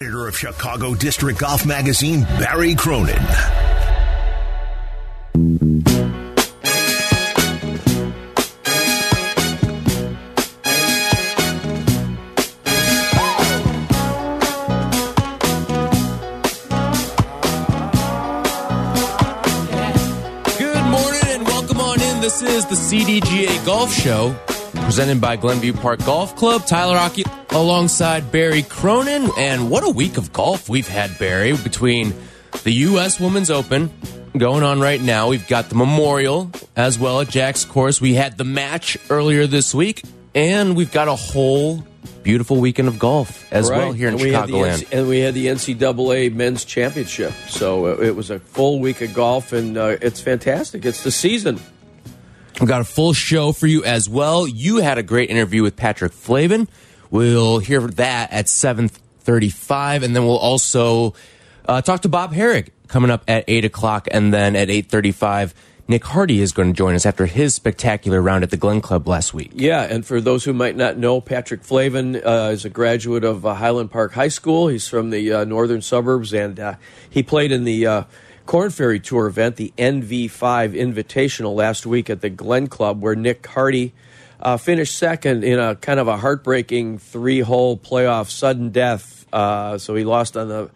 Editor of Chicago District Golf Magazine, Barry Cronin. Good morning and welcome on in. This is the CDGA Golf Show presented by Glenview Park Golf Club. Tyler Aki alongside Barry Cronin. And what a week of golf we've had, Barry, between the U.S. Women's Open going on right now. We've got the Memorial as well at Jack's Course. We had the match earlier this week, and we've got a whole beautiful weekend of golf as well here in Chicagoland. And we had the NCAA Men's Championship. So uh, it was a full week of golf, and uh, it's fantastic. It's the season. We've got a full show for you as well. You had a great interview with Patrick Flavin. We'll hear that at 7.35, and then we'll also uh, talk to Bob Harig coming up at 8 o'clock, and then at 8.35, Nick Hardy is going to join us after his spectacular round at the Glen Club last week. Yeah, and for those who might not know, Patrick Flavin uh, is a graduate of uh, Highland Park High School. He's from the uh, northern suburbs, and uh, he played in the uh, Corn Ferry Tour event, the NV5 Invitational, last week at the Glen Club, where Nick Hardy uh, finished second in a kind of a heartbreaking three-hole playoff sudden death. Uh, so he lost on the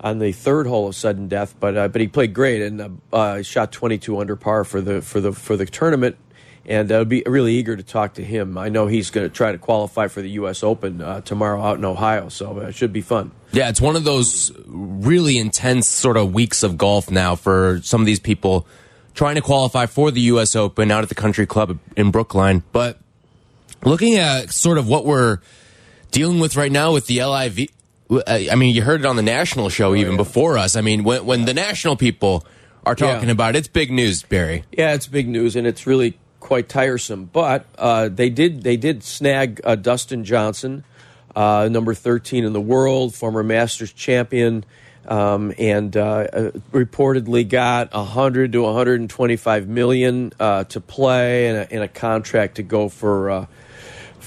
on the third hole of sudden death, but uh, but he played great and uh, uh, shot 22 under par for the for the for the tournament. And I'd be really eager to talk to him. I know he's going to try to qualify for the U.S. Open uh, tomorrow out in Ohio, so uh, it should be fun. Yeah, it's one of those really intense sort of weeks of golf now for some of these people trying to qualify for the U.S. Open out at the Country Club in Brookline. But looking at sort of what we're dealing with right now with the LIV, I mean, you heard it on the national show even before us. I mean, when, when the national people are talking Yeah. about it, it's big news, Barry. Yeah, it's big news, and it's really quite tiresome. But uh, they did they did snag uh, Dustin Johnson, uh, number thirteen in the world, former Masters champion, um, and uh, uh, reportedly got hundred to one hundred and twenty five million uh, to play, and a, and a contract to go for uh,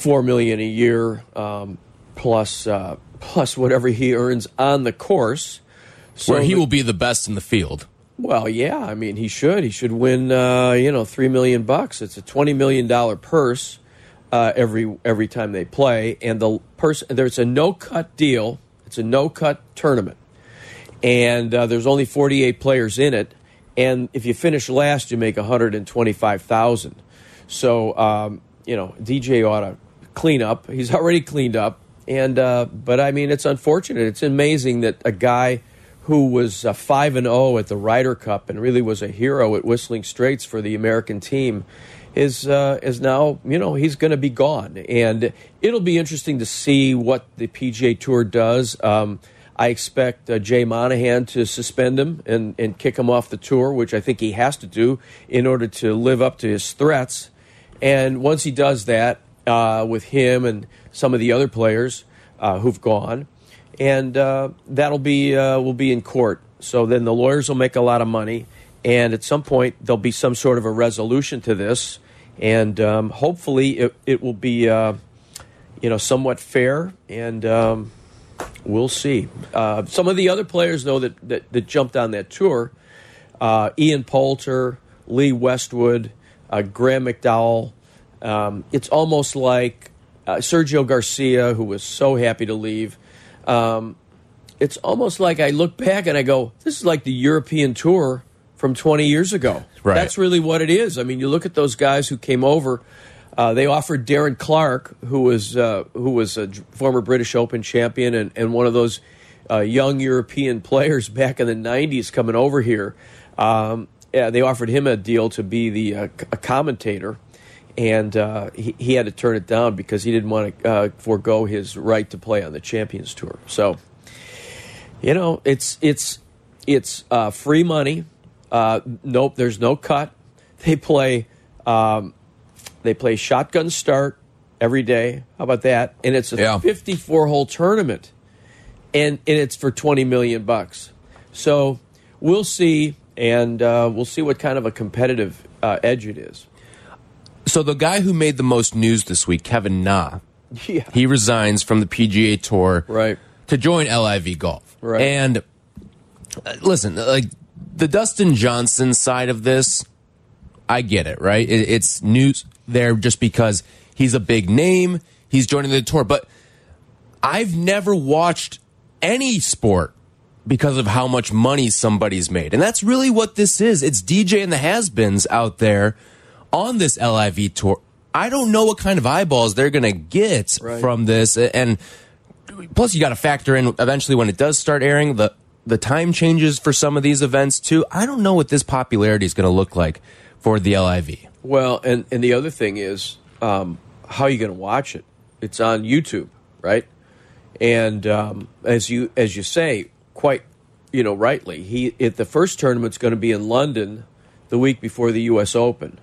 four million a year, um, plus uh, plus whatever he earns on the course. So Where he will be the best in the field. well, yeah. I mean, he should. He should win. Uh, you know, three million bucks. It's a twenty million dollar purse uh, every every time they play, and the person there's a no cut deal. It's a no cut tournament, and uh, there's only forty eight players in it. And if you finish last, you make one hundred and twenty five thousand. So um, you know, DJ ought to clean up. He's already cleaned up, and uh, but I mean, it's unfortunate. It's amazing that a guy who was uh, five and zero at the Ryder Cup and really was a hero at Whistling Straits for the American team is uh, is now you know he's going to be gone, and it'll be interesting to see what the PGA Tour does. Um, I expect uh, Jay Monahan to suspend him and, and kick him off the tour, which I think he has to do in order to live up to his threats. And once he does that, uh, with him and some of the other players uh, who've gone, and uh, that'll be uh, will be in court. So then the lawyers will make a lot of money, and at some point there'll be some sort of a resolution to this, and um, hopefully it, it will be uh, you know somewhat fair, and um, we'll see. Uh, some of the other players though that that, that jumped on that tour, Ian Poulter, Lee Westwood, Graham McDowell. Um, it's almost like uh, Sergio Garcia, who was so happy to leave. Um, it's almost like I look back and I go, this is like the European tour from 20 years ago. Right. That's really what it is. I mean, you look at those guys who came over. Uh, they offered Darren Clarke, who was uh, who was a former British Open champion and, and one of those uh, young European players back in the '90s, coming over here. Um, yeah, they offered him a deal to be the uh, a commentator, and uh, he, he had to turn it down because he didn't want to uh, forego his right to play on the Champions Tour. So, you know, it's it's it's uh, free money. Uh, nope, there's no cut. They play um, they play shotgun start every day. How about that? And it's a Yeah. 54 hole tournament, and and it's for 20 million bucks. So we'll see, and uh, we'll see what kind of a competitive uh, edge it is. So the guy who made the most news this week, Kevin Na, Yeah. he resigns from the PGA Tour. Right. to join LIV Golf. Right. And uh, listen, like the Dustin Johnson side of this, I get it, right? It, it's news there just because he's a big name, he's joining the tour, but I've never watched any sport because of how much money somebody's made. And that's really what this is. It's DJ and the has-beens out there on this LIV tour. I don't know what kind of eyeballs they're going to get Right. from this and plus you got to factor in eventually when it does start airing the the time changes for some of these events too. I don't know what this popularity is going to look like for the LIV. Well, and and the other thing is, um, how are you going to watch it? It's on YouTube, right? And um, as you as you say, quite you know rightly, he it, the first tournament's going to be in London the week before the U.S. Open.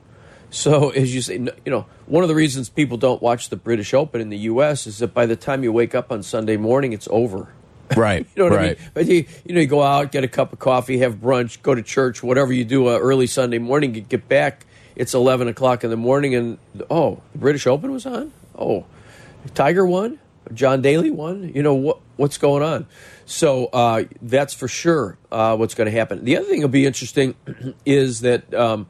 So as you say, you know, one of the reasons people don't watch the British Open in the U.S. is that by the time you wake up on Sunday morning, it's over. Right. You know what right. I mean? But you, you know, you go out, get a cup of coffee, have brunch, go to church, whatever you do uh, early Sunday morning. You get back, it's eleven o'clock in the morning, and oh, the British Open was on. Oh, Tiger won, John Daly won. You know what what's going on? So uh, that's for sure uh, what's going to happen. The other thing that'll be interesting is that um,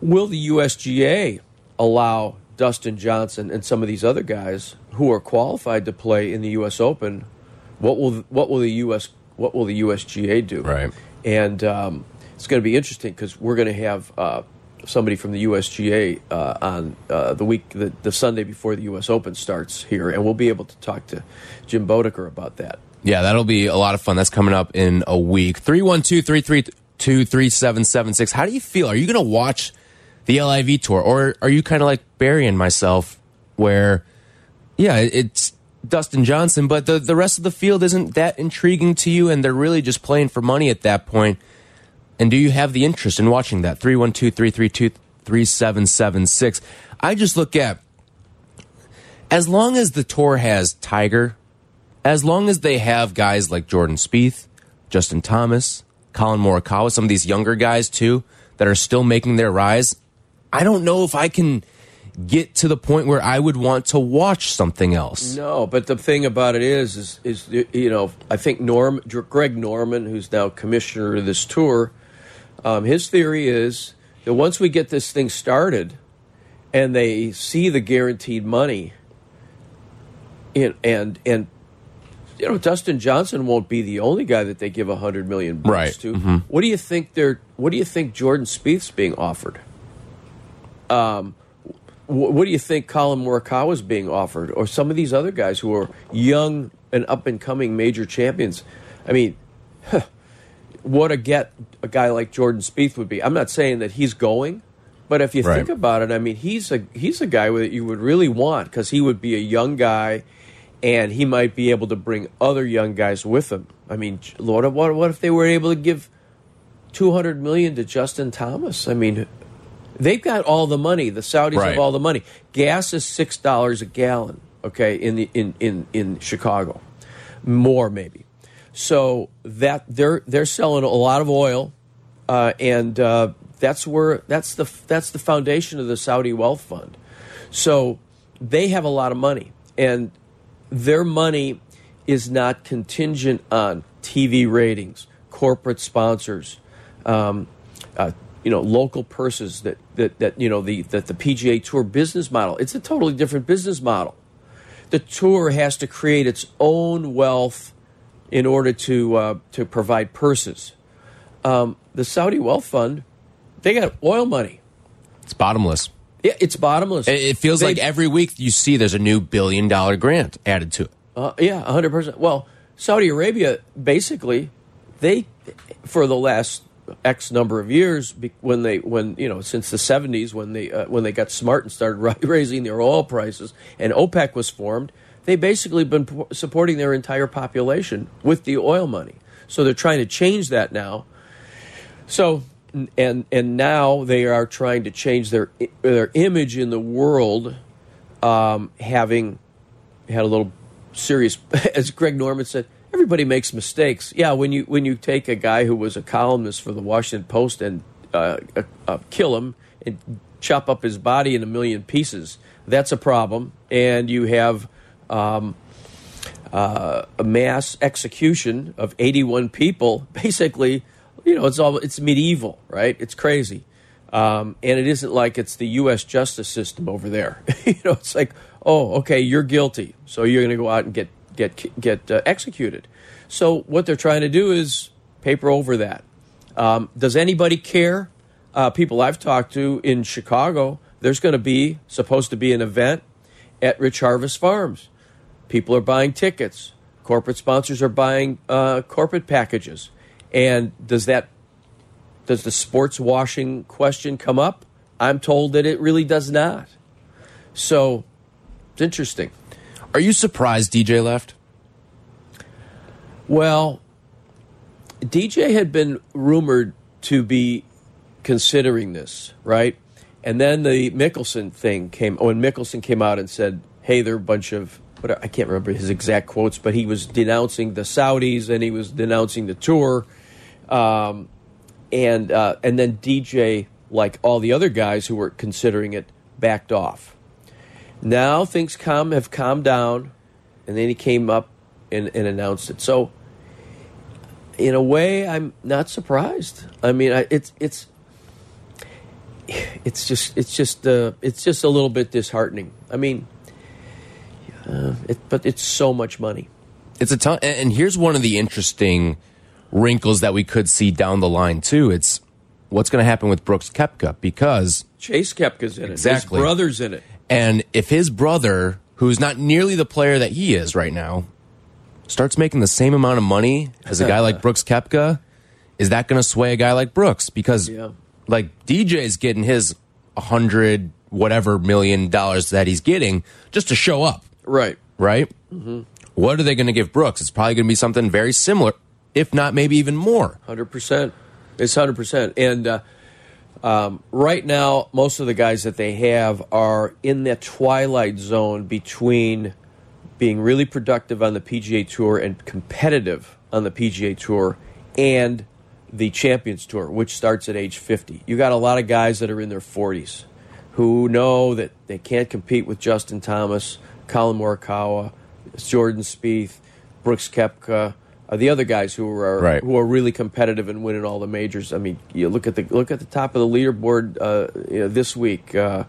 will the USGA allow Dustin Johnson and some of these other guys who are qualified to play in the U.S. Open? What will what will the U.S. what will the USGA do? Right. and um, it's going to be interesting because we're going to have uh, somebody from the USGA uh, on uh, the week the, the Sunday before the U.S. Open starts here, and we'll be able to talk to Jim Bodeker about that. Yeah, that'll be a lot of fun. That's coming up in a week. 312 332 3776. How do you feel? Are you going to watch the LIV tour? Or are you kind of like Barry and myself, where, yeah, it's Dustin Johnson, but the, the rest of the field isn't that intriguing to you, and they're really just playing for money at that point? And do you have the interest in watching that? 312 332 3776. I just look at as long as the tour has Tiger, as long as they have guys like Jordan Spieth, Justin Thomas, Collin Morikawa, some of these younger guys too that are still making their rise, I don't know if I can get to the point where I would want to watch something else. No, but the thing about it is, is, is you know, I think Norm, Greg Norman, who's now commissioner of this tour, um, his theory is that once we get this thing started, and they see the guaranteed money, and and and you know, Dustin Johnson won't be the only guy that they give a hundred million bucks Right. to. What do you think they're? What do you think Jordan Spieth's being offered? Um, wh- what do you think Collin Morikawa is being offered, or some of these other guys who are young and up and coming major champions? I mean, what a get a guy like Jordan Spieth would be. I'm not saying that he's going, but if you Right. think about it, I mean, he's a he's a guy that you would really want because he would be a young guy, and he might be able to bring other young guys with him. I mean, Lord, what what if they were able to give two hundred million to Justin Thomas? I mean, they've got all the money. The Saudis Right. have all the money. Gas is six dollars a gallon. Okay, in the in in in Chicago, more maybe. So that they're they're selling a lot of oil, uh, and uh, that's where that's the that's the foundation of the Saudi Wealth Fund. So they have a lot of money, and their money is not contingent on TV ratings, corporate sponsors, um, uh, you know, local purses that, that, that you know the that the PGA Tour business model. It's a totally different business model. The tour has to create its own wealth in order to uh, to provide purses. Um, the Saudi Wealth Fund, they got oil money. It's bottomless. Yeah, it's bottomless. It, it feels They- like every week you see there's a new billion dollar grant added to it. Uh, yeah, hundred percent. Well, Saudi Arabia basically they for the last X number of years when they when you know since the seventies when they uh, when they got smart and started raising their oil prices and OPEC was formed, they basically been supporting their entire population with the oil money. So they're trying to change that now. So and and now they are trying to change their their image in the world, um, having had a little serious, as Greg Norman said. Everybody makes mistakes. Yeah, when you when you take a guy who was a columnist for the Washington Post and uh, uh, uh, kill him and chop up his body in a million pieces, that's a problem. And you have um, uh, a mass execution of 81 people. Basically, you know, it's all it's medieval, right? It's crazy, um, and it isn't like it's the U.S. justice system over there. you know, it's like, oh, okay, you're guilty, so you're going to go out and get get get uh, executed. So what they're trying to do is paper over that. Um, does anybody care? Uh, people I've talked to in Chicago, there's going to be supposed to be an event at Rich Harvest Farms. People are buying tickets. Corporate sponsors are buying uh, corporate packages. And does that does the sports washing question come up? I'm told that it really does not. So it's interesting. Are you surprised DJ left? Well, DJ had been rumored to be considering this, right? And then the Mickelson thing came. When Mickelson came out and said, "Hey, they're a bunch of," what I can't remember his exact quotes, but he was denouncing the Saudis and he was denouncing the tour, um, and uh, and then DJ, like all the other guys who were considering it, backed off. Now things calm have calmed down, and then he came up and, and announced it. So, in a way, I'm not surprised. I mean, I, it's it's it's just it's just uh, it's just a little bit disheartening. I mean, uh, it, but it's so much money. It's a ton. And here's one of the interesting wrinkles that we could see down the line too. It's what's going to happen with Brooks Koepka because Chase Koepka's in it. Exactly. His brother's in it. And if his brother, who's not nearly the player that he is right now, starts making the same amount of money as a guy like Brooks Koepka, is that going to sway a guy like Brooks? Because Yeah. like DJ's getting his hundred whatever million dollars that he's getting just to show up, Right. right? What are they going to give Brooks? It's probably going to be something very similar, if not maybe even more. Hundred percent. It's hundred percent. And uh, um, right now, most of the guys that they have are in that twilight zone between being really productive on the PGA Tour and competitive on the PGA Tour and the Champions Tour, which starts at age 50. You got a lot of guys that are in their 40s who know that they can't compete with Justin Thomas, Collin Morikawa, Jordan Spieth, Brooks Koepka, uh, the other guys who are Right. who are really competitive and winning all the majors. I mean, you look at the look at the top of the leaderboard uh, you know, this week. Uh,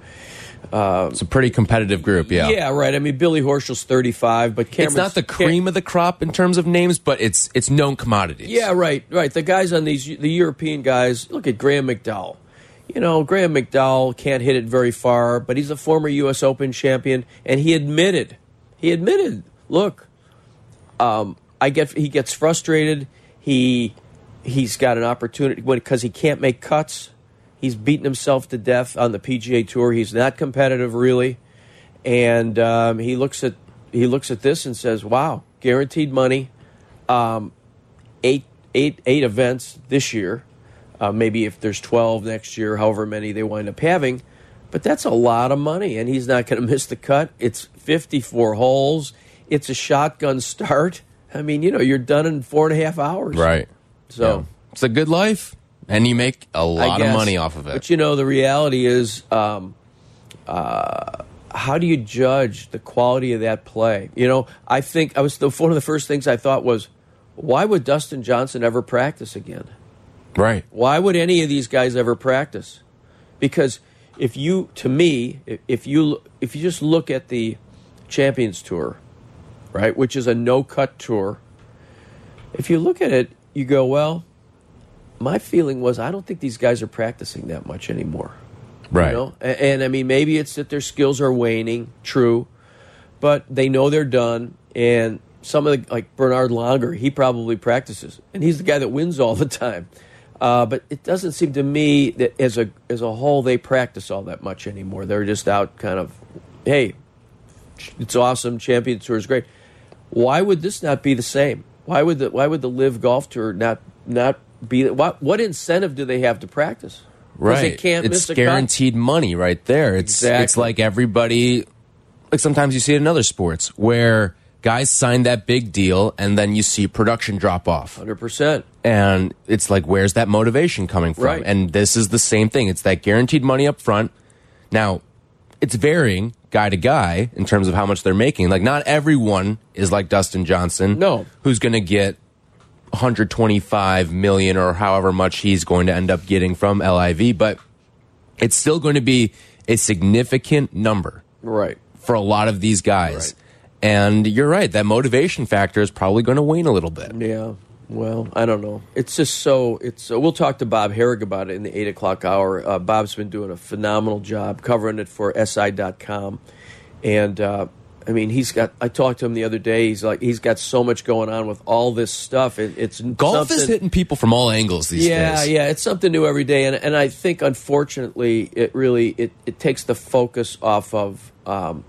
It's a pretty competitive group, yeah. yeah, right. I mean, Billy Horschel's 35, but Cameron, It's not the cream of the crop in terms of names, but it's it's known commodities. Yeah, right, right. The guys on these, the European guys, look at Graham McDowell. You know, Graham McDowell can't hit it very far, but he's a former U.S. Open champion, and he admitted, he admitted, look, um, I get, he gets frustrated. He, he's got an opportunity because he can't make cuts. He's beaten himself to death on the PGA Tour. He's not competitive, really, and um, he looks at he looks at this and says, "Wow, guaranteed money." Um, eight, eight, eight events this year. Uh, maybe if there's 12 next year, however many they wind up having. But that's a lot of money, and he's not going to miss the cut. It's 54 holes. It's a shotgun start. I mean, you know, you're done in four and a half hours. Right. So Yeah. it's a good life, and you make a lot of money off of it. But you know, the reality is, um, uh, how do you judge the quality of that play? You know, I think I was the, one of the first things I thought was, why would Dustin Johnson ever practice again? right. Why would any of these guys ever practice? Because if you, to me, if- if you if you just look at the Champions Tour, right, which is a no cut tour, if you look at it, you go, well, my feeling was I don't think these guys are practicing that much anymore. Right. You know? and, and I mean, maybe it's that their skills are waning, true, but they know they're done. And some of the, like Bernhard Langer, he probably practices, and he's the guy that wins all the time. Uh, but it doesn't seem to me that as a as a whole they practice all that much anymore. They're just out kind of, hey, it's awesome. Champion Tour is great. Why would this not be the same? Why would the Why would the LIV Golf Tour not not be? What what incentive do they have to practice? Right. It's a cut. guaranteed money right there. It's Exactly. it's like everybody like sometimes you see it in other sports where guys sign that big deal and then you see production drop off. Hundred percent. And it's like where's that motivation coming from? Right. And this is the same thing. It's that guaranteed money up front. Now, it's varying guy to guy in terms of how much they're making. Like not everyone is like Dustin Johnson. No. Who's going to get 125 million or however much he's going to end up getting from LIV, but it's still going to be a significant number Right. for a lot of these guys. Right. And you're right, that motivation factor is probably going to wane a little bit. Yeah. Well, I don't know. It's just so. It's. Uh, we'll talk to Bob Harig about it in the eight o'clock hour. Uh, Bob's been doing a phenomenal job covering it for SI.com, and uh, I mean, he's got. I talked to him the other day. He's like, he's got so much going on with all this stuff. It, it's Golf is hitting people from all angles these yeah, days. yeah, yeah, it's something new every day, and and I think unfortunately it really it, it takes the focus off of, um,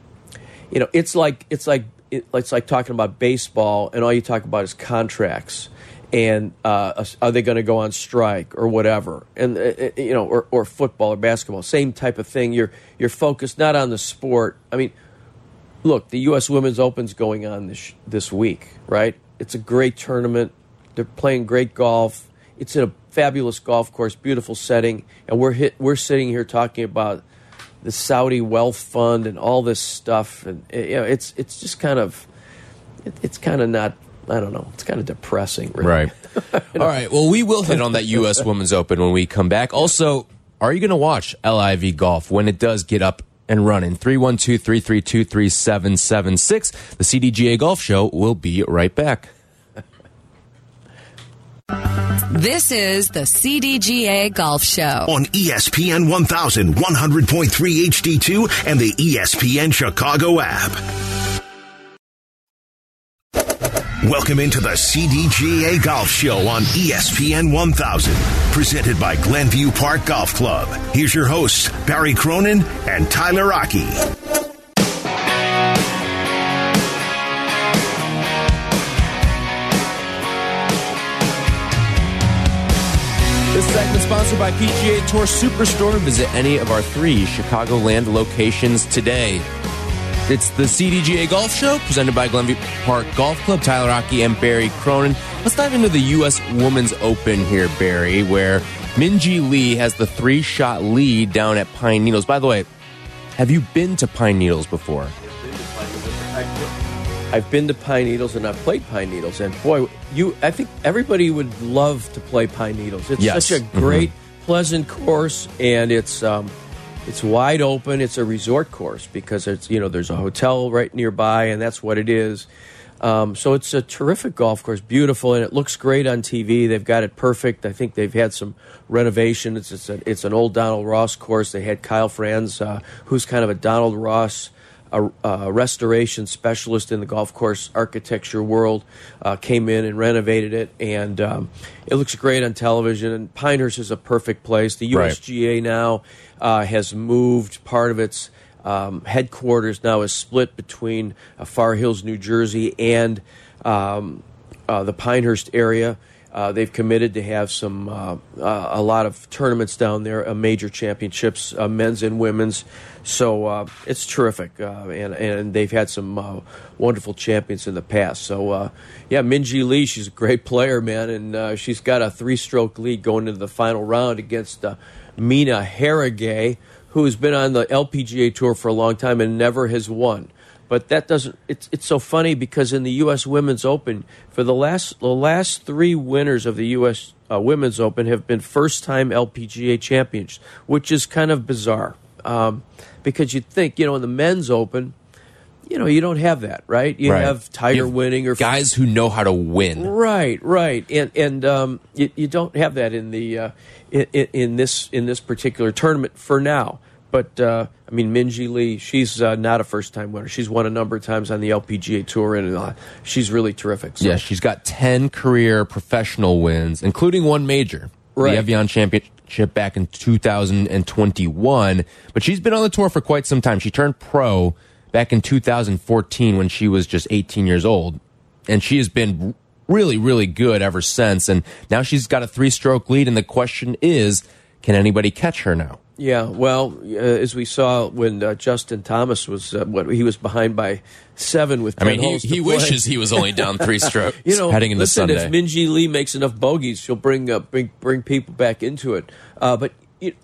you know, it's like it's like it's like talking about baseball, and all you talk about is contracts, and uh, are they going to go on strike or whatever, and uh, uh, you know, or, or football or basketball, same type of thing. You're you're focused not on the sport. I mean, look, the U.S. Women's Open's going on this this week, right? It's a great tournament. They're playing great golf. It's in a fabulous golf course, beautiful setting, and we're hit, we're sitting here talking about the Saudi wealth fund and all this stuff, and you know, it's it's just kind of it's kind of not. I don't know. It's kind of depressing, really. Right. All right. Well, we will hit on that U.S. Women's Open when we come back. Also, are you going to watch LIV Golf when it does get up and running? 312 332 3776. The CDGA Golf Show will be right back. This is the CDGA Golf Show. on E ESPN 1100.3 HD2, and the E ESPN Chicago app. Welcome into the CDGA Golf Show on ESPN 1000, presented by Glenview Park Golf Club. Here's your hosts, Barry Cronin and Tyler Aki. This segment sponsored by PGA Tour Superstore. Visit any of our three Chicagoland locations today. It's the CDGA Golf Show presented by Glenview Park Golf Club. Tyler Aki and Barry Cronin. Let's dive into the U.S. Women's Open here, Barry, where Minjee Lee has the three shot lead down at Pine Needles. By the way, have you been to Pine Needles before? I've been to Pine Needles and I've played Pine Needles, and boy, you I think everybody would love to play Pine Needles. It's Yes. such a great, pleasant course, and it's um, it's wide open. It's a resort course because it's you know there's a hotel right nearby, and that's what it is. Um, so it's a terrific golf course, beautiful, and it looks great on TV. They've got it perfect. I think they've had some renovation. It's it's, a, it's an old Donald Ross course. They had Kyle Franz, uh, who's kind of a Donald Ross a, a restoration specialist in the golf course architecture world, uh, came in and renovated it, and um, it looks great on television. And Pinehurst is a perfect place. The Right. USGA now uh, has moved part of its um, headquarters now is split between uh, Far Hills, New Jersey, and um, uh, the Pinehurst area. Uh, they've committed to have some uh, uh, a lot of tournaments down there, uh, major championships, men's and women's. So it's terrific, and and they've had some wonderful champions in the past. So yeah, Minjee Lee, she's a great player, man, and she's got a three-stroke lead going into the final round against Mina Harigae, who's been on the LPGA tour for a long time and never has won. But that doesn't. It's it's so funny because in the U.S. Women's Open, for the last the last three winners of the U.S. Uh, Women's Open have been first time LPGA champions, which is kind of bizarre. Um, because you'd think, you know, in the Men's Open, you know, you don't have that, right? You Right. have Tiger You have winning or guys who know how to win. Right, right, and and um, you, you don't have that in the uh, in, in this in this particular tournament for now. But uh, I mean, Minjee Lee, she's uh, not a first time winner. She's won a number of times on the LPGA tour, and uh, she's really terrific. So, Yeah, she's got 10 career professional wins, including one major. Right. The Evian Championship back in 2021. But she's been on the tour for quite some time. She turned pro back in 2014 when she was just 18 years old. And she has been really, really good ever since. And now she's got a three stroke lead. And the question is can anybody catch her now? Yeah, well, uh, as we saw when uh, Justin Thomas was, uh, what he was behind by seven with. I 10 mean, he, he wishes he was only down three strokes you know, heading into listen, Sunday. if Minjee Lee makes enough bogeys, she'll bring uh, bring bring people back into it. Uh, but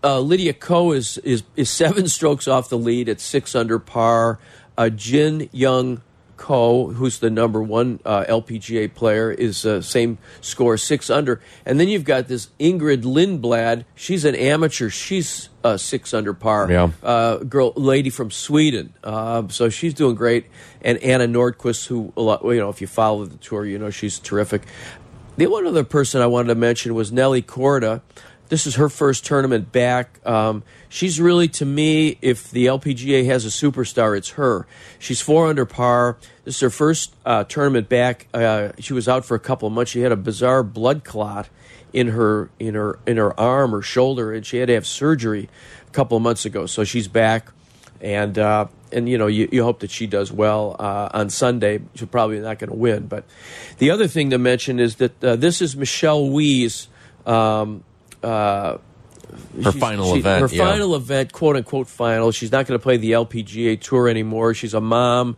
uh, Lydia Ko is, is is seven strokes off the lead at six under par. Uh, Jin Young Ko, who's the number one uh, LPGA player, is uh, same score, six under. And then you've got this Ingrid Lindblad. She's an amateur. She's uh, six under par. Yeah. Uh, girl, lady from Sweden. Uh, so she's doing great. And Anna Nordqvist, who a lot, you know, if you follow the tour, you know she's terrific. The one other person I wanted to mention was Nelly Korda. This is her first tournament back. Um, she's really, to me, if the LPGA has a superstar, it's her. She's four under par. This is her first uh, tournament back. Uh, she was out for a couple of months. She had a bizarre blood clot in her in her in her arm or shoulder, and she had to have surgery a couple of months ago. So she's back, and uh, and you know you, you hope that she does well uh, on Sunday. She's probably not going to win, but the other thing to mention is that uh, this is Michelle Wie's. Um, uh, Her she's- final she- event, Her yeah. final event, quote unquote final. She's not going to play the LPGA tour anymore. She's a mom,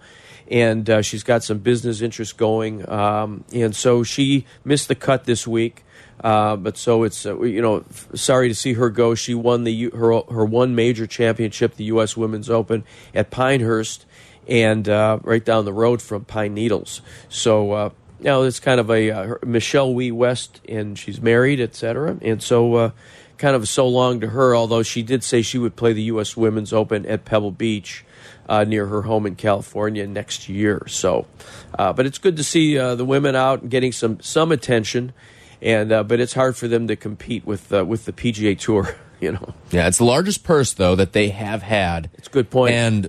and uh, she's got some business interests going, um, and so she missed the cut this week. Uh, but so it's uh, you know sorry to see her go. She won the her her one major championship, the U.S. Women's Open at Pinehurst, and uh, right down the road from Pine Needles. So. Now it's kind of a uh, Michelle Wie West, and she's married, etc. And so, uh, kind of so long to her. Although she did say she would play the U.S. Women's Open at Pebble Beach, uh, near her home in California next year. So, uh, but it's good to see uh, the women out and getting some some attention. And uh, but it's hard for them to compete with uh, with the PGA Tour. You know, Yeah, it's the largest purse though that they have had. it's a good point. And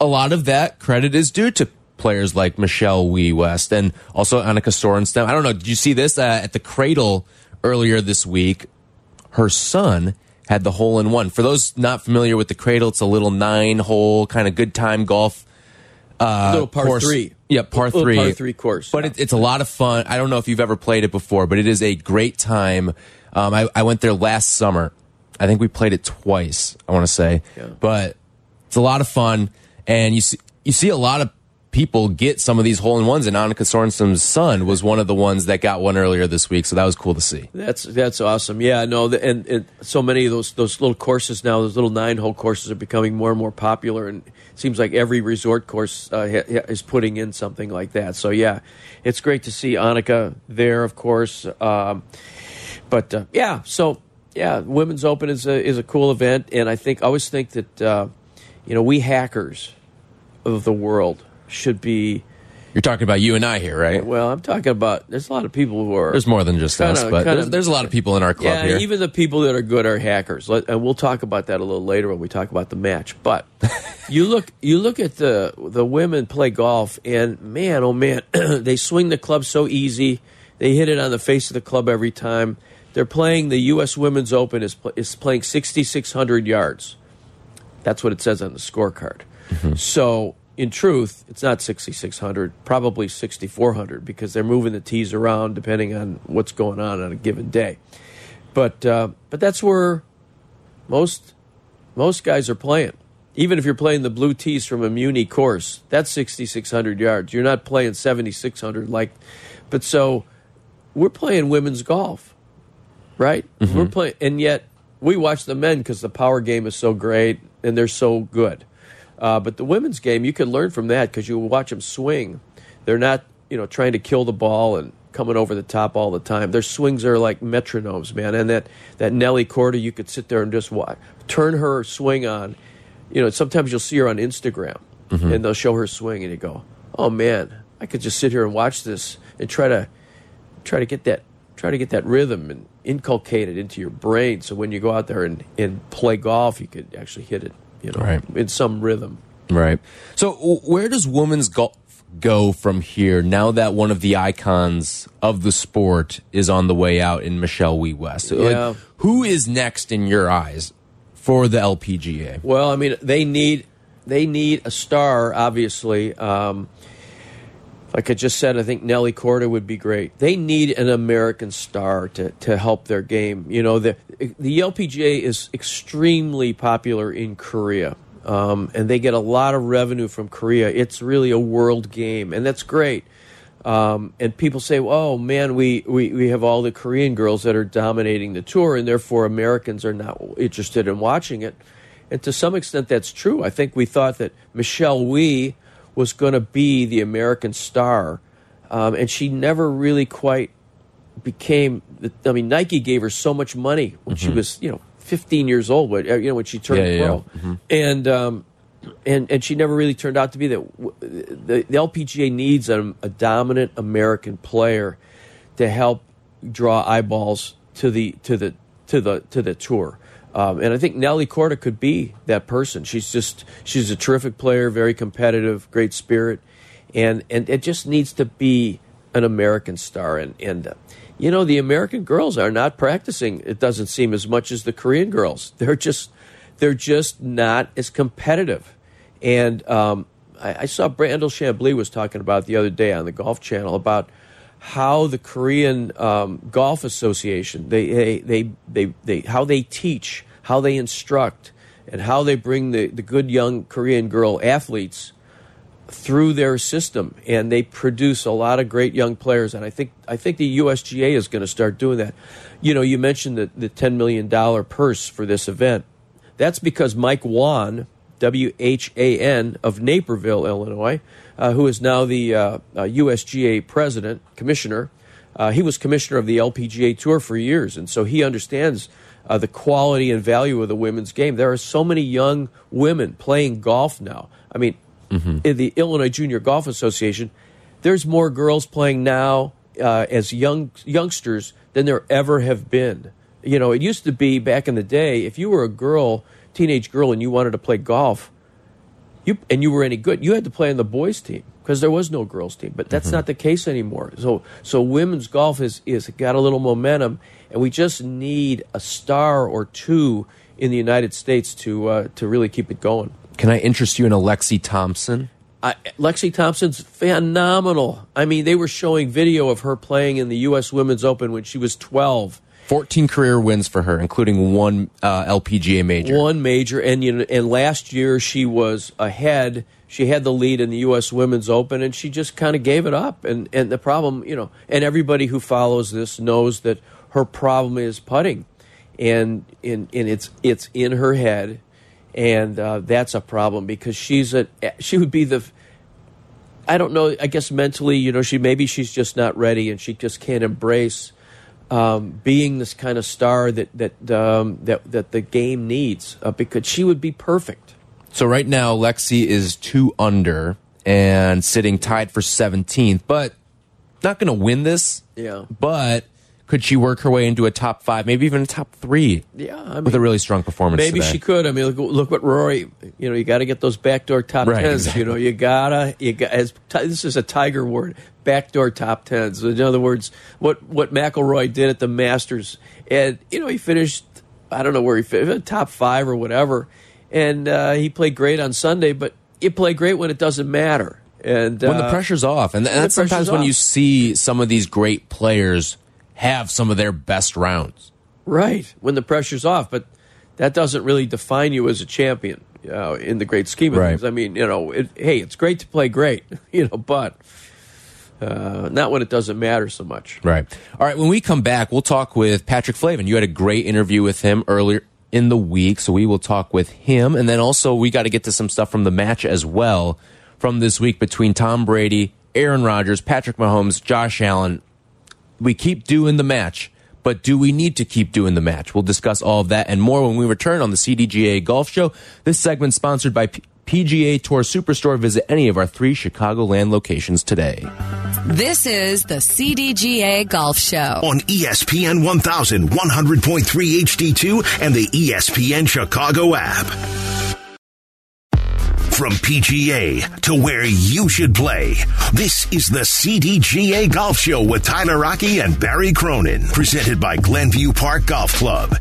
a lot of that credit is due to players like Michelle Wie West and also Annika Sorenstam. I don't know. Did you see this uh, at the Cradle earlier this week? Her son had the hole in one. For those not familiar with the Cradle, it's a little nine hole kind of good time golf Uh, little par course. three. Yeah, par Little three. par three course. But it, it's a lot of fun. I don't know if you've ever played it before, but it is a great time. Um, I, I went there last summer. I think we played it twice. I want to say, Yeah. but it's a lot of fun, and you see you see a lot of people get some of these hole in ones. And Annika Sorenstam's son was one of the ones that got one earlier this week, so that was cool to see. That's that's awesome. Yeah, no, the, and, and so many of those those little courses now, those little nine hole courses are becoming more and more popular, and it seems like every resort course uh, ha- is putting in something like that. So yeah, it's great to see Annika there, of course. Um, but uh, yeah, so yeah, Women's Open is a is a cool event, and I think I always think that uh, you know we hackers of the world should be. You're talking about you and I here, right? Well, I'm talking about. There's a lot of people who are. There's more than just us, Kinda- but kinda- there's, there's a lot of people in our club yeah, here. even the people that are good are hackers, and we'll talk about that a little later when we talk about the match. But you look, you look at the the women play golf, and man, oh man, they swing the club so easy. They hit it on the face of the club every time. They're playing the U.S. Women's Open is is playing 6,600 yards. That's what it says on the scorecard. Mm-hmm. So, in truth, it's not 6,600, probably 6,400 because they're moving the tees around depending on what's going on on a given day. But uh, but that's where most most guys are playing. Even if you're playing the blue tees from a Muni course, that's 6,600 yards. You're not playing 7,600 like. But so we're playing women's golf, right? We're playing, and yet we watch the men because the power game is so great and they're so good. Uh, but the women's game, you can learn from that because you watch them swing. They're not, you know, trying to kill the ball and coming over the top all the time. Their swings are like metronomes, man. And that that Nelly Korda, you could sit there and just watch, turn her swing on. You know, sometimes you'll see her on Instagram and they'll show her swing, and you go, "Oh man, I could just sit here and watch this and try to try to get that try to get that rhythm and inculcate it into your brain so when you go out there and, and play golf you could actually hit it you know Right. in some rhythm Right. So, where does women's golf go from here now that one of the icons of the sport is on the way out in Michelle Wie West? Like, Yeah. who is next in your eyes for the LPGA? well i mean they need they need a star obviously um, like I just said, I think Nelly Korda would be great. They need an American star to, to help their game. You know, the the LPGA is extremely popular in Korea, um, and they get a lot of revenue from Korea. It's really a world game, and that's great. Um, and people say, "Oh man, we, we we have all the Korean girls that are dominating the tour, and therefore Americans are not interested in watching it." And to some extent, that's true. I think we thought that Michelle Wie was going to be the American star, um, and she never really quite became. I mean, Nike gave her so much money when she was, you know, 15 years old. When you know when she turned Mm-hmm. Yeah, pro, yeah. and um, and and she never really turned out to be that. The, the LPGA needs a, a dominant American player to help draw eyeballs to the to the to the to the tour. Um, and I think Nelly Korda could be that person. She's just she's a terrific player, very competitive, great spirit, and and it just needs to be an American star. And and uh, you know the American girls are not practicing. It doesn't seem as much as the Korean girls. They're just they're just not as competitive. And um, I, I saw Brandel Chamblee was talking about the other day on the Golf Channel about how the Korean um, Golf Association they, they they they they how they teach, how they instruct, and how they bring the, the good young Korean girl athletes through their system, and they produce a lot of great young players. And I think I think the USGA is going to start doing that. You know, you mentioned the the ten million dollar purse for this event. That's because Mike Whan, W H A N of Naperville, Illinois, uh, who is now the uh, uh, USGA president commissioner. Uh, he was commissioner of the LPGA Tour for years, and so he understands uh, the quality and value of the women's game. There are so many young women playing golf now. I mean, in the Illinois Junior Golf Association, there's more girls playing now uh, as young youngsters than there ever have been. You know, it used to be back in the day if you were a girl, teenage girl, and you wanted to play golf, you and you were any good, you had to play on the boys' team because there was no girls' team. But that's not the case anymore. So, so women's golf is is got a little momentum, and we just need a star or two in the United States to uh, to really keep it going. Can I interest you in Alexi Thompson? I, Lexi Thompson's phenomenal. I mean, they were showing video of her playing in the U.S. Women's Open when she was 12. 14 career wins for her, including one uh, LPGA major. One major, and you know, and last year she was ahead. She had the lead in the U.S. Women's Open, and she just kind of gave it up. And and the problem, you know, and everybody who follows this knows that her problem is putting, and in and it's it's in her head, and uh, that's a problem because she's a she would be the I don't know. I guess mentally, you know, she maybe she's just not ready, and she just can't embrace um, being this kind of star that that um, that that the game needs. Uh, because she would be perfect. So right now, Lexi is two under and sitting tied for 17th, but not going to win this. Yeah. But could she work her way into a top five, maybe even a top three? Yeah, I with a really strong performance. Maybe today? she could. I mean, look, look what Rory. You know, you got to get those backdoor top Right, tens. exactly. You know, you gotta. You got as this is a Tiger word. Backdoor top tens. In other words, what what McIlroy did at the Masters, and you know, he finished. I don't know where he finished, top five or whatever, and uh, he played great on Sunday. But you play great when it doesn't matter. And when the uh, pressure's off, and that's sometimes when off. you see some of these great players have some of their best rounds. Right, when the pressure's off, but that doesn't really define you as a champion uh, in the great scheme of Right. things. I mean, you know, it, hey, it's great to play great, you know, but uh, not when it doesn't matter so much. Right. All right. When we come back, we'll talk with Patrick Flavin. You had a great interview with him earlier in the week, so we will talk with him. And then also, we got to get to some stuff from the match as well from this week between Tom Brady, Aaron Rodgers, Patrick Mahomes, Josh Allen. We keep doing the match, but do we need to keep doing the match? We'll discuss all of that and more when we return on the CDGA Golf Show. This segment sponsored by P- PGA Tour Superstore. Visit any of our three Chicagoland locations today. This is the CDGA Golf Show. on ESPN 1100.3 HD2 and the ESPN Chicago app. From PGA to where you should play, this is the CDGA Golf Show with Tyler Aki and Barry Cronin, presented by Glenview Park Golf Club.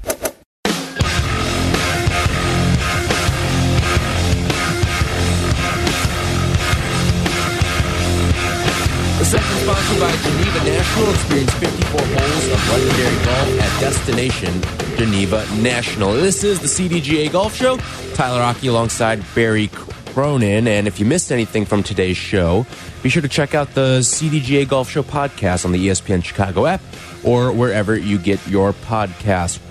Sponsored by Geneva National. Experience 54 holes of legendary golf at Destination Geneva National. This is the CDGA Golf Show. Tyler Aki alongside Barry Cronin. And if you missed anything from today's show, be sure to check out the CDGA Golf Show podcast on the ESPN Chicago app or wherever you get your podcast.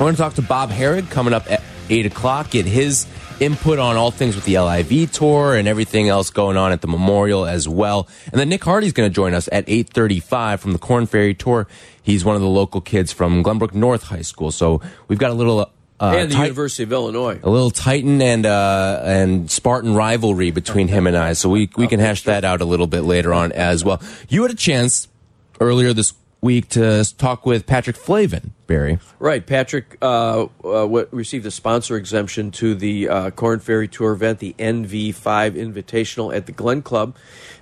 I want to talk to Bob Harig coming up at 8 o'clock, get his input on all things with the LIV tour and everything else going on at the Memorial as well. And then Nick Hardy's going to join us at 8:35 from the Corn Ferry Tour. He's one of the local kids from Glenbrook North High School. So we've got a little uh, and the University of Illinois. a little Titan and uh, and Spartan rivalry between him and I. So we we can hash that out a little bit later on as well. You had a chance earlier this week to talk with Patrick Flavin, Barry. Right, Patrick uh, uh, received a sponsor exemption to the uh, Corn Ferry Tour event, the NV5 Invitational at the Glen Club.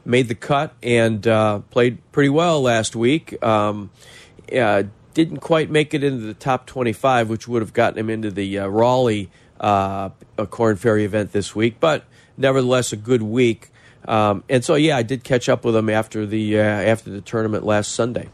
Made the cut and uh, played pretty well last week. Um, uh, didn't quite make it into the top 25, which would have gotten him into the uh, Raleigh Corn Ferry event this week, but nevertheless a good week. Um, and so, yeah, I did catch up with him after the after the tournament last Sunday.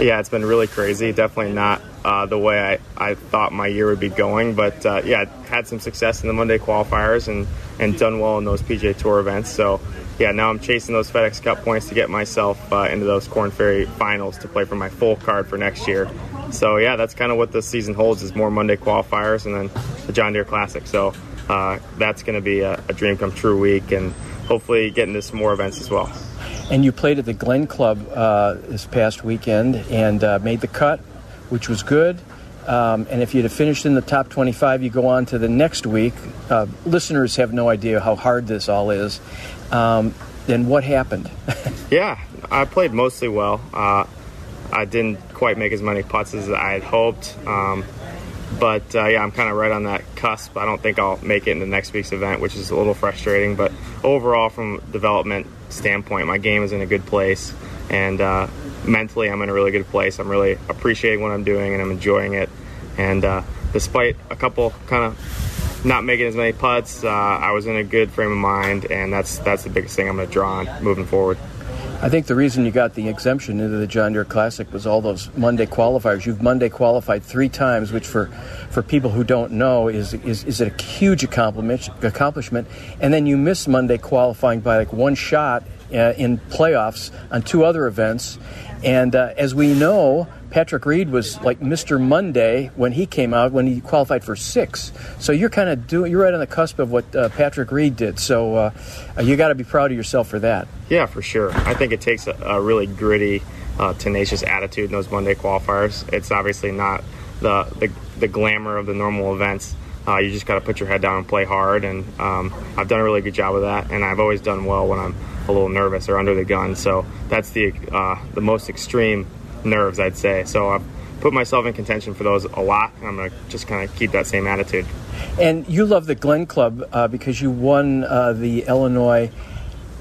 Yeah, it's been really crazy. Definitely not uh, the way I, I thought my year would be going. But uh, yeah, had some success in the Monday qualifiers and, and done well in those PGA Tour events. So yeah, now I'm chasing those FedEx Cup points to get myself uh, into those Corn Ferry finals to play for my full card for next year. So yeah, that's kind of what this season holds is more Monday qualifiers and then the John Deere Classic. So uh, that's going to be a, a dream come true week and hopefully getting into some more events as well. And you played at the Glen Club uh, this past weekend and uh, made the cut, which was good. Um, and if you'd have finished in the top 25, you go on to the next week. Uh, listeners have no idea how hard this all is. Um, then what happened? Yeah, I played mostly well. Uh, I didn't quite make as many putts as I had hoped. Um, but uh, yeah, I'm kind of right on that cusp. I don't think I'll make it in the next week's event, which is a little frustrating. But overall, from development standpoint, my game is in a good place. And uh, mentally, I'm in a really good place. I'm really appreciating what I'm doing and I'm enjoying it. And uh, despite a couple kind of not making as many putts, uh, I was in a good frame of mind. And that's, that's the biggest thing I'm going to draw on moving forward. I think the reason you got the exemption into the John Deere Classic was all those Monday qualifiers. You've Monday qualified three times, which for, for people who don't know is, is, is a huge accomplishment, accomplishment. And then you miss Monday qualifying by like one shot uh, in playoffs on two other events. And uh, as we know, Patrick Reed was like Mr. Monday when he came out when he qualified for six. So you're kind of doing you're right on the cusp of what uh, Patrick Reed did. So uh, you got to be proud of yourself for that. Yeah, for sure. I think it takes a, a really gritty, uh, tenacious attitude in those Monday qualifiers. It's obviously not the the, the glamour of the normal events. Uh, you just got to put your head down and play hard, and um, I've done a really good job of that. And I've always done well when I'm a little nervous or under the gun. So that's the uh, the most extreme nerves, I'd say. So I've put myself in contention for those a lot. And I'm gonna just kind of keep that same attitude. And you love the Glen Club uh, because you won uh, the Illinois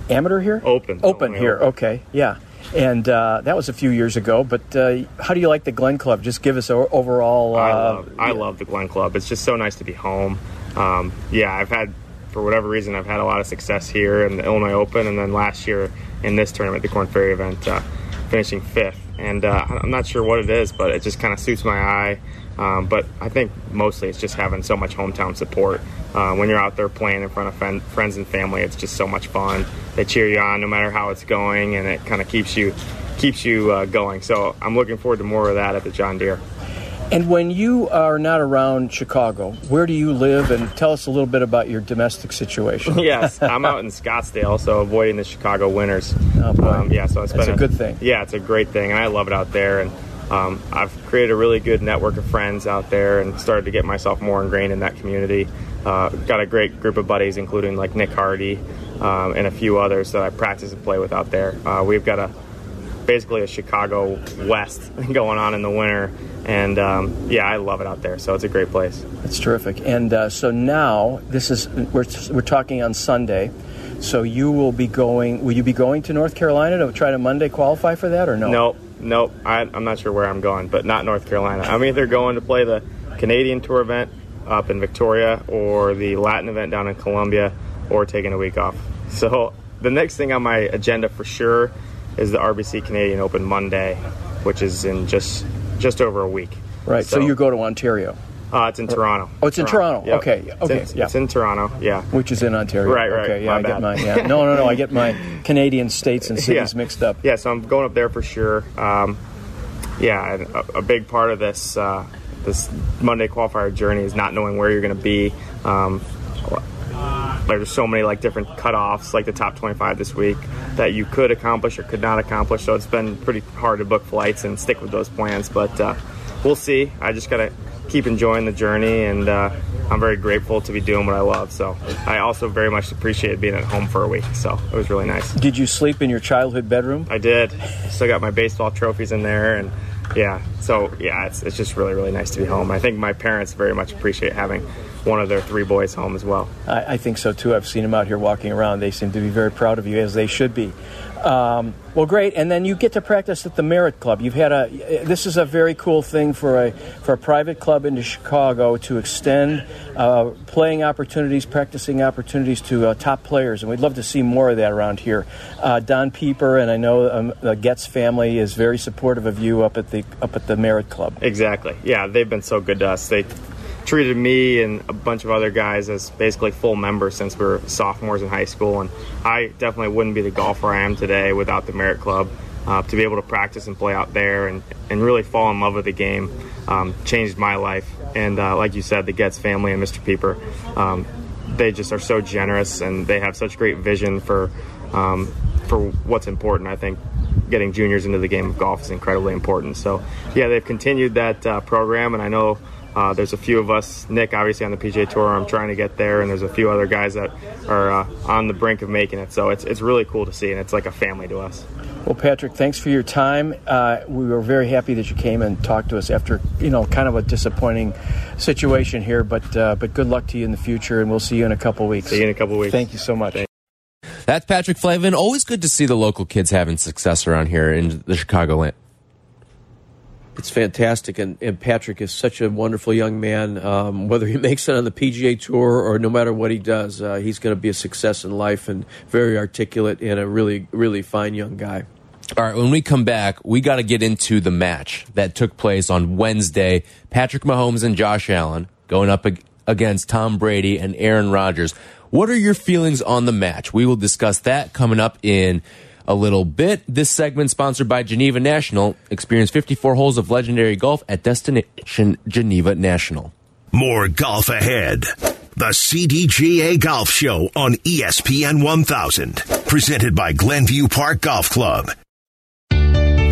Amateur here? Open. Open Illinois here, Open. okay, yeah. And uh, that was a few years ago, but uh, how do you like the Glen Club? Just give us a overall. Uh, I love I love the Glen Club. It's just so nice to be home. Um, yeah, I've had for whatever reason I've had a lot of success here in the Illinois Open, and then last year in this tournament, the Corn Ferry event, uh, finishing fifth. And uh, I'm not sure what it is, but it just kind of suits my eye. Um, but I think mostly it's just having so much hometown support. Uh, when you're out there playing in front of friends and family, it's just so much fun. They cheer you on no matter how it's going, and it kind of keeps you keeps you uh, going. So I'm looking forward to more of that at the John Deere. And when you are not around Chicago, where do you live? And tell us a little bit about your domestic situation. yes, I'm out in Scottsdale, so avoiding the Chicago winters. Oh, boy. Um, yeah, so it's been a good thing. Yeah, it's a great thing, and I love it out there. And um, I've created a really good network of friends out there, and started to get myself more ingrained in that community. Uh, got a great group of buddies, including like Nick Hardy um, and a few others that I practice and play with out there. Uh, we've got a basically a Chicago West going on in the winter, and um, yeah, I love it out there. So it's a great place. That's terrific. And uh, so now this is we're we're talking on Sunday. So you will be going. Will you be going to North Carolina to try to Monday qualify for that, or no? Nope, nope. I, I'm not sure where I'm going, but not North Carolina. I'm either going to play the Canadian Tour event up in Victoria or the Latin event down in Colombia or taking a week off. So the next thing on my agenda for sure is the RBC Canadian Open Monday, which is in just just over a week. Right. So, you go to Ontario. Uh, it's in Toronto. Oh, it's in Toronto. Yep. Okay, It's okay, in, yeah. It's in Toronto. Yeah. Which is in Ontario. Right, right. Okay, yeah, My I get my yeah. No, no, no. I get my Canadian states and cities mixed up. Yeah, so I'm going up there for sure. Um, yeah, and a, a big part of this uh, this Monday qualifier journey is not knowing where you're going to be. Um, there's so many like different cutoffs, like the top 25 this week, that you could accomplish or could not accomplish. So it's been pretty hard to book flights and stick with those plans. But uh, we'll see. I just gotta keep enjoying the journey, and uh, I'm very grateful to be doing what I love. So I also very much appreciate being at home for a week. So it was really nice. Did you sleep in your childhood bedroom? I did. Still got my baseball trophies in there, and yeah. So yeah, it's, it's just really really nice to be home. I think my parents very much appreciate having one of their three boys home as well. I, I think so too. I've seen them out here walking around. They seem to be very proud of you, as they should be. Um, well, great. And then you get to practice at the Merit Club. You've had a. This is a very cool thing for a for a private club into Chicago to extend uh, playing opportunities, practicing opportunities to uh, top players, and we'd love to see more of that around here. Uh, Don Pieper and I know um, the Getz family is very supportive of you up at the up at the Merit Club. Exactly. Yeah, they've been so good to us. They treated me and a bunch of other guys as basically full members since we were sophomores in high school, and I definitely wouldn't be the golfer I am today without the Merit Club. Uh, to be able to practice and play out there and, and really fall in love with the game um, changed my life. And uh, like you said, the Getz family and Mr. Pieper, um, they just are so generous and they have such great vision for um, for what's important. I think getting juniors into the game of golf is incredibly important. So yeah, they've continued that uh, program, and I know. Uh, there's a few of us, Nick, obviously on the PGA Tour. I'm trying to get there, and there's a few other guys that are uh, on the brink of making it. So it's it's really cool to see, and it's like a family to us. Well, Patrick, thanks for your time. Uh, we were very happy that you came and talked to us after, you know, kind of a disappointing situation here. But uh, but good luck to you in the future, and we'll see you in a couple weeks. See you in a couple weeks. Thank you so much. That's Patrick Flavin. Always good to see the local kids having success around here in the Chicagoland. It's fantastic, and, and Patrick is such a wonderful young man. Um, whether he makes it on the PGA Tour or no matter what he does, uh, he's going to be a success in life and very articulate and a really, really fine young guy. All right, when we come back, we got to get into the match that took place on Wednesday. Patrick Mahomes and Josh Allen going up against Tom Brady and Aaron Rodgers. What are your feelings on the match? We will discuss that coming up in a little bit. This segment sponsored by Geneva National. Experience 54 holes of legendary golf at Destination Geneva National. More golf ahead. The CDGA Golf Show on ESPN 1000. Presented by Glenview Park Golf Club.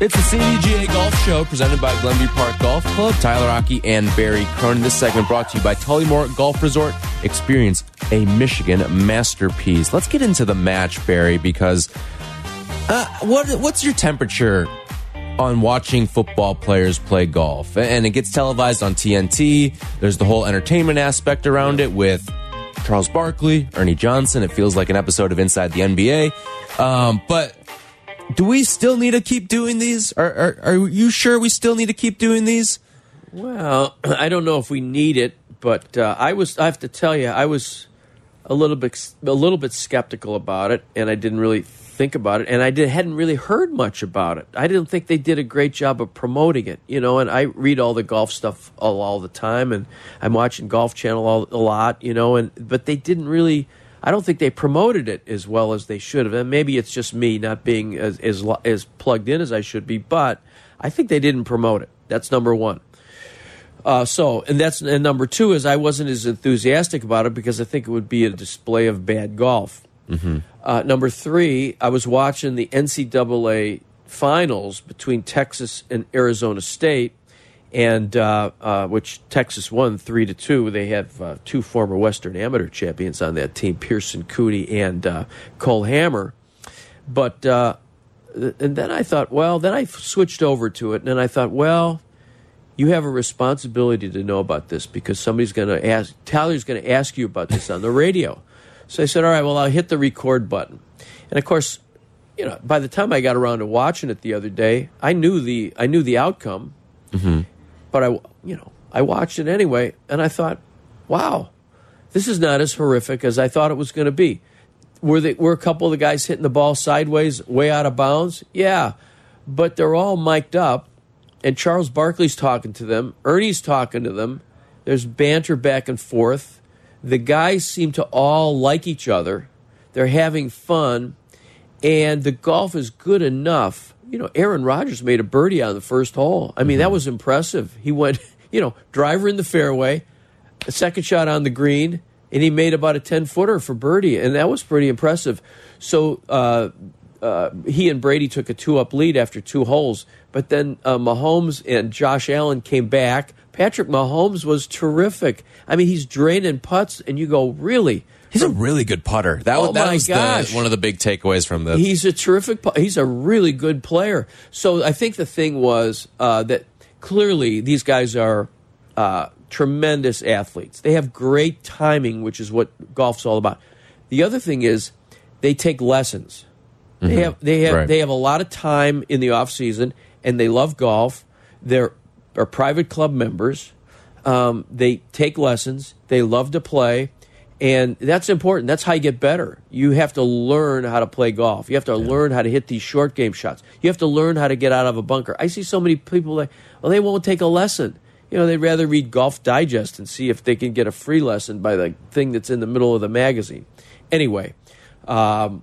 It's the CDGA Golf Show presented by Glenview Park Golf Club. Tyler Aki and Barry Cronin. This segment brought to you by Tullymore Golf Resort. Experience a Michigan masterpiece. Let's get into the match, Barry, because uh, what what's your temperature on watching football players play golf? And it gets televised on TNT. There's the whole entertainment aspect around it with Charles Barkley, Ernie Johnson. It feels like an episode of Inside the NBA. Um, but do we still need to keep doing these? Are, are, are you sure we still need to keep doing these? Well, I don't know if we need it, but uh, I was. I have to tell you, I was a little bit a little bit skeptical about it, and I didn't really think about it, and I did, hadn't really heard much about it. I didn't think they did a great job of promoting it, you know. And I read all the golf stuff all, all the time, and I'm watching Golf Channel all, a lot, you know. And but they didn't really. I don't think they promoted it as well as they should have. And maybe it's just me not being as as, as plugged in as I should be, but I think they didn't promote it. That's number one. Uh, so, and that's and number two is I wasn't as enthusiastic about it because I think it would be a display of bad golf. Uh, number three, I was watching the NCAA finals between Texas and Arizona State, and uh, uh, which Texas won three to two. They have uh, two former Western Amateur champions on that team, Pearson Coody and uh, Cole Hammer. But uh, and then I thought, well, then I switched over to it, and I thought, well, you have a responsibility to know about this because somebody's going to ask, Tyler's going to ask you about this on the radio. So I said, all right, well, I'll hit the record button. And of course, you know, by the time I got around to watching it the other day, I knew the I knew the outcome, but I, you know, I watched it anyway, and I thought, wow, this is not as horrific as I thought it was going to be. Were they, were a couple of the guys hitting the ball sideways, way out of bounds? Yeah, but they're all mic'd up, and Charles Barkley's talking to them, Ernie's talking to them. There's banter back and forth. The guys seem to all like each other. They're having fun, and the golf is good enough. You know, Aaron Rodgers made a birdie on the first hole. I mean, that was impressive. He went, you know, driver in the fairway, a second shot on the green, and he made about a 10 footer for birdie, and that was pretty impressive. So uh, uh, he and Brady took a two up lead after two holes, but then uh, Mahomes and Josh Allen came back. Patrick Mahomes was terrific. I mean, he's draining putts, and you go, really? He's a really good putter. That, Oh was that my was the, one of the big takeaways from this. He's a terrific. He's a really good player. So I think the thing was uh, that clearly these guys are uh, tremendous athletes. They have great timing, which is what golf's all about. The other thing is they take lessons. They have they have Right. they have a lot of time in the off season, and they love golf. They're are private club members. Um, they take lessons. They love to play, and that's important. That's how you get better. You have to learn how to play golf. You have to learn how to hit these short game shots. You have to learn how to get out of a bunker. I see so many people like, well, they won't take a lesson. You know, they'd rather read Golf Digest and see if they can get a free lesson by the thing that's in the middle of the magazine. Anyway, um,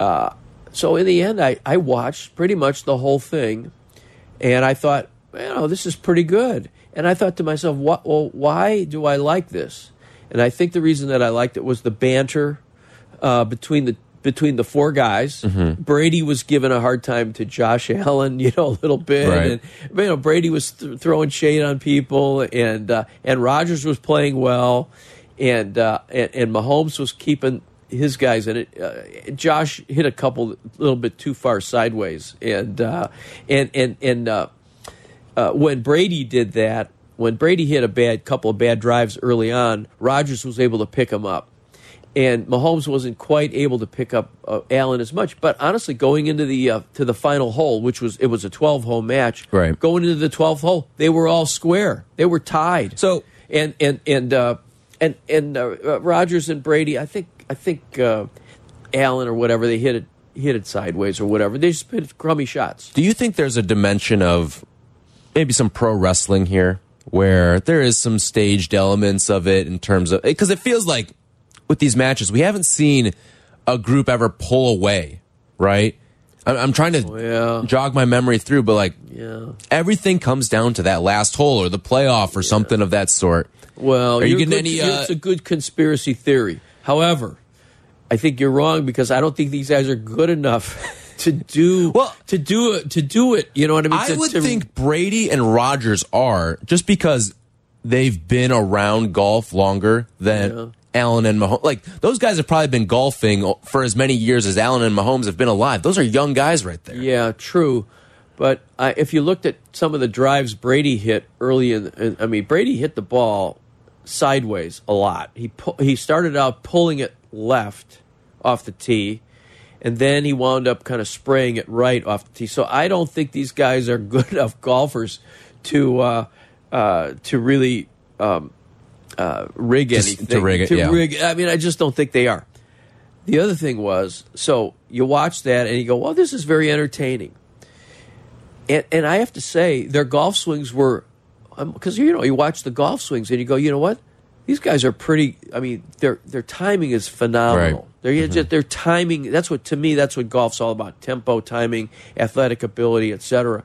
uh, so in the end, I, I watched pretty much the whole thing, and I thought, you know, this is pretty good. And I thought to myself, what, well, why do I like this? And I think the reason that I liked it was the banter uh, between the between the four guys. Brady was giving a hard time to Josh Allen, you know, a little bit, Right. and you know, Brady was th- throwing shade on people, and uh, and Rodgers was playing well, and uh, and, and Mahomes was keeping his guys in it. Uh, Josh hit a couple a little bit too far sideways, and uh, and and and uh, uh, when Brady did that, when Brady hit a bad couple of bad drives early on, Rodgers was able to pick him up. And Mahomes wasn't quite able to pick up uh, Allen as much, but honestly, going into the uh, to the final hole, which was it was a twelve hole match, Right. Going into the twelfth hole, they were all square. They were tied. So- and and and uh, and and uh, uh, Rodgers and Brady, I think I think uh, Allen or whatever they hit it hit it sideways or whatever. They just hit crummy shots. Do you think there's a dimension of maybe some pro wrestling here where there is some staged elements of it in terms of because it feels like with these matches we haven't seen a group ever pull away, right? I'm, I'm trying to yeah. jog my memory through, but like Yeah. everything comes down to that last hole or the playoff or something of that sort. Well, Are you getting good- any, uh, it's a good conspiracy theory. However, I think you're wrong because I don't think these guys are good enough to do Well- to do it to do it. You know what I mean? I To- would to- think Brady and Rodgers are just because they've been around golf longer than Yeah. Allen and Mahomes. Like those guys have probably been golfing for as many years as Allen and Mahomes have been alive. Those are young guys right there. Yeah, true. But I, if you looked at some of the drives Brady hit early in, in I mean, Brady hit the ball sideways a lot. He pu- he started out pulling it left off the tee, and then he wound up kind of spraying it right off the tee. So I don't think these guys are good enough golfers to uh, uh, to really um, uh, rig Just anything. to rig it, yeah. rig- I mean, I just don't think they are. The other thing was, so you watch that and you go, well, this is very entertaining. And, and I have to say, their golf swings were, because you know, you watch the golf swings and you go, you know what? These guys are pretty. I mean, their their timing is phenomenal. Right. They're mm-hmm. just their timing. That's what to me. That's what golf's all about: tempo, timing, athletic ability, etc.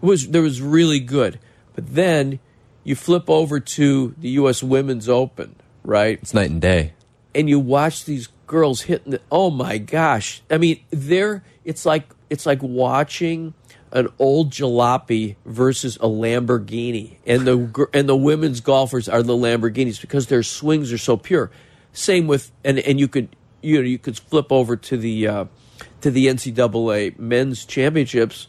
Was there was really good, but then you flip over to the U.S. Women's Open, right? It's night and day. and you watch these girls hitting the, oh my gosh i mean they're it's like it's like watching an old jalopy versus a lamborghini and the and the women's golfers are the lamborghinis because their swings are so pure same with and and you could you know you could flip over to the uh to the ncaa men's championships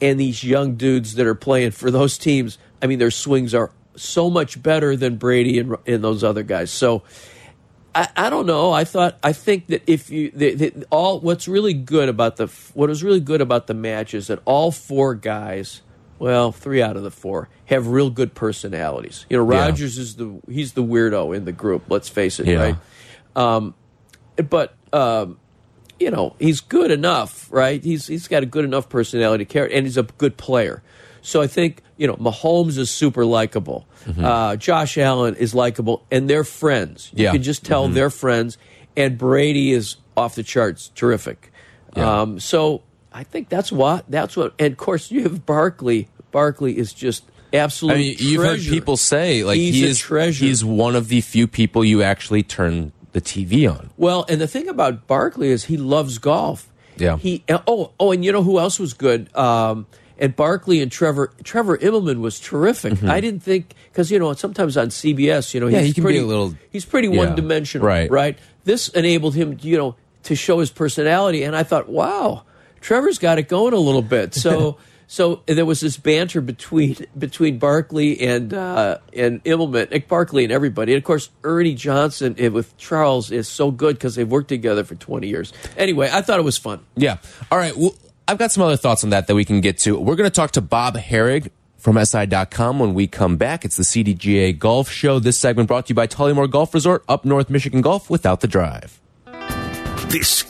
and these young dudes that are playing for those teams I mean, their swings are so much better than Brady and, and those other guys. So I, I don't know. I thought I think that if you the, the, all what's really good about the what was really good about the match is that all four guys, well, three out of the four have real good personalities. You know, Yeah. Rodgers is the he's the weirdo in the group. Let's face it, Yeah. right? Um, but um, you know, he's good enough, right? He's he's got a good enough personality to carry, and he's a good player. So I think you know Mahomes is super likable. Mm-hmm. Uh, Josh Allen is likable, and they're friends. You Yeah. can just tell they're friends. And Brady is off the charts, terrific. Yeah. Um, so I think that's what that's what. And of course, you have Barkley. Barkley is just I absolute. mean, you've heard people say like He's he a is treasure. he's one of the few people you actually turn the TV on. Well, and the thing about Barkley is he loves golf. Yeah. He oh oh, and you know who else was good? Um, and Barkley and Trevor Trevor Immelman was terrific. I didn't think because you know sometimes on CBS, you know, Mm-hmm. Yeah, he's he can be pretty, a little- he's pretty yeah, one dimensional, right. Right. This enabled him, you know, to show his personality, and I thought, wow, Trevor's got it going a little bit. So. So there was this banter between between Barkley and uh, and Immelman, Nick Barkley and everybody, and of course Ernie Johnson eh, with Charles is so good because they've worked together for twenty years. Anyway, I thought it was fun. Yeah. All right. Well, I've got some other thoughts on that that we can get to. We're going to talk to Bob Harig from SI.com when we come back. It's the CDGA Golf Show. This segment brought to you by Tullymore Golf Resort, up North Michigan Golf without the drive. This is